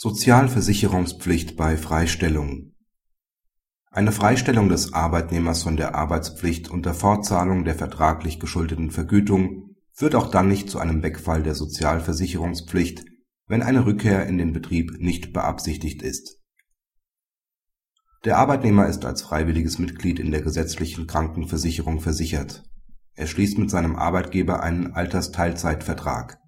Sozialversicherungspflicht bei Freistellung Eine Freistellung des Arbeitnehmers von der Arbeitspflicht unter Fortzahlung der vertraglich geschuldeten Vergütung führt auch dann nicht zu einem Wegfall der Sozialversicherungspflicht, wenn eine Rückkehr in den Betrieb nicht beabsichtigt ist. Der Arbeitnehmer ist als freiwilliges Mitglied in der gesetzlichen Krankenversicherung versichert. Er schließt mit seinem Arbeitgeber einen Altersteilzeitvertrag.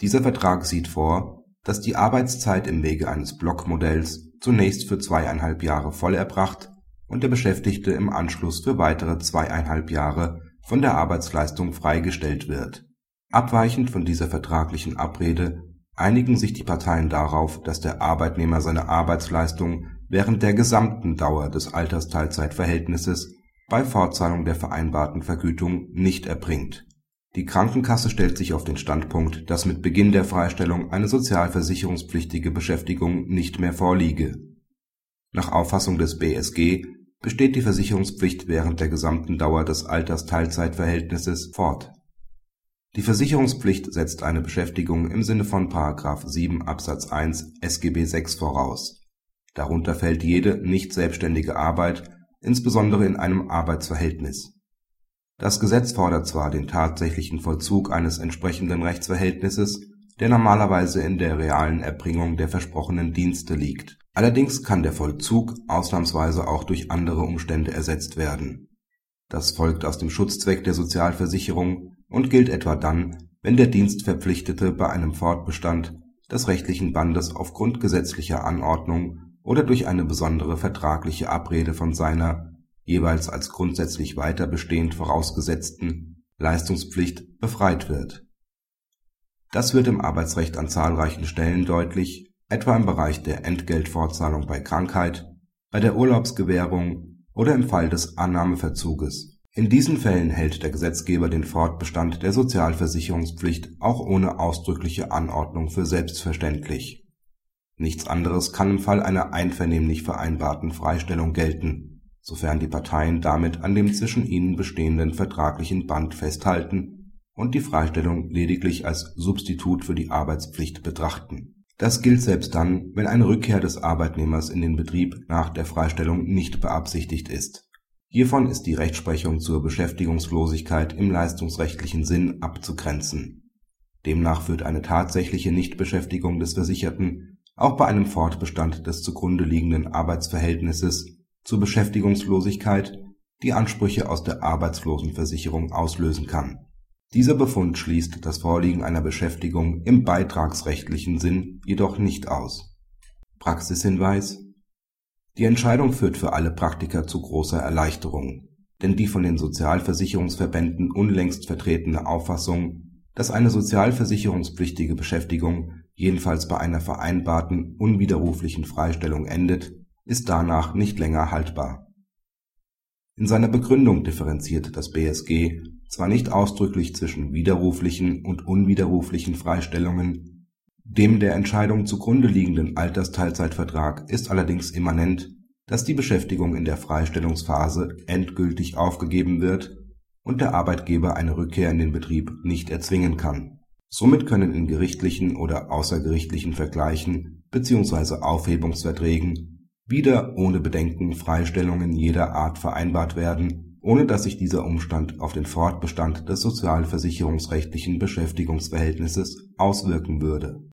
Dieser Vertrag sieht vor dass die Arbeitszeit im Wege eines Blockmodells zunächst für zweieinhalb Jahre voll erbracht und der Beschäftigte im Anschluss für weitere zweieinhalb Jahre von der Arbeitsleistung freigestellt wird. Abweichend von dieser vertraglichen Abrede einigen sich die Parteien darauf, dass der Arbeitnehmer seine Arbeitsleistung während der gesamten Dauer des Altersteilzeitverhältnisses bei Fortzahlung der vereinbarten Vergütung nicht erbringt die Krankenkasse stellt sich auf den Standpunkt, dass mit Beginn der Freistellung eine sozialversicherungspflichtige Beschäftigung nicht mehr vorliege. Nach Auffassung des BSG besteht die Versicherungspflicht während der gesamten Dauer des Altersteilzeitverhältnisses fort. Die Versicherungspflicht setzt eine Beschäftigung im Sinne von § 7 Absatz 1 SGB 6 voraus. Darunter fällt jede nicht selbstständige Arbeit, insbesondere in einem Arbeitsverhältnis das Gesetz fordert zwar den tatsächlichen Vollzug eines entsprechenden Rechtsverhältnisses, der normalerweise in der realen Erbringung der versprochenen Dienste liegt. Allerdings kann der Vollzug ausnahmsweise auch durch andere Umstände ersetzt werden. Das folgt aus dem Schutzzweck der Sozialversicherung und gilt etwa dann, wenn der Dienstverpflichtete bei einem Fortbestand des rechtlichen Bandes aufgrund gesetzlicher Anordnung oder durch eine besondere vertragliche Abrede von seiner jeweils als grundsätzlich weiter bestehend vorausgesetzten Leistungspflicht befreit wird. Das wird im Arbeitsrecht an zahlreichen Stellen deutlich, etwa im Bereich der Entgeltfortzahlung bei Krankheit, bei der Urlaubsgewährung oder im Fall des Annahmeverzuges. In diesen Fällen hält der Gesetzgeber den Fortbestand der Sozialversicherungspflicht auch ohne ausdrückliche Anordnung für selbstverständlich. Nichts anderes kann im Fall einer einvernehmlich vereinbarten Freistellung gelten sofern die Parteien damit an dem zwischen ihnen bestehenden vertraglichen Band festhalten und die Freistellung lediglich als Substitut für die Arbeitspflicht betrachten. Das gilt selbst dann, wenn eine Rückkehr des Arbeitnehmers in den Betrieb nach der Freistellung nicht beabsichtigt ist. Hiervon ist die Rechtsprechung zur Beschäftigungslosigkeit im leistungsrechtlichen Sinn abzugrenzen. Demnach führt eine tatsächliche Nichtbeschäftigung des Versicherten auch bei einem Fortbestand des zugrunde liegenden Arbeitsverhältnisses zur Beschäftigungslosigkeit, die Ansprüche aus der Arbeitslosenversicherung auslösen kann. Dieser Befund schließt das Vorliegen einer Beschäftigung im beitragsrechtlichen Sinn jedoch nicht aus. Praxishinweis Die Entscheidung führt für alle Praktiker zu großer Erleichterung, denn die von den Sozialversicherungsverbänden unlängst vertretene Auffassung, dass eine sozialversicherungspflichtige Beschäftigung jedenfalls bei einer vereinbarten unwiderruflichen Freistellung endet ist danach nicht länger haltbar. In seiner Begründung differenziert das BSG zwar nicht ausdrücklich zwischen widerruflichen und unwiderruflichen Freistellungen, dem der Entscheidung zugrunde liegenden Altersteilzeitvertrag ist allerdings immanent, dass die Beschäftigung in der Freistellungsphase endgültig aufgegeben wird und der Arbeitgeber eine Rückkehr in den Betrieb nicht erzwingen kann. Somit können in gerichtlichen oder außergerichtlichen Vergleichen bzw. Aufhebungsverträgen wieder ohne Bedenken Freistellungen jeder Art vereinbart werden, ohne dass sich dieser Umstand auf den Fortbestand des sozialversicherungsrechtlichen Beschäftigungsverhältnisses auswirken würde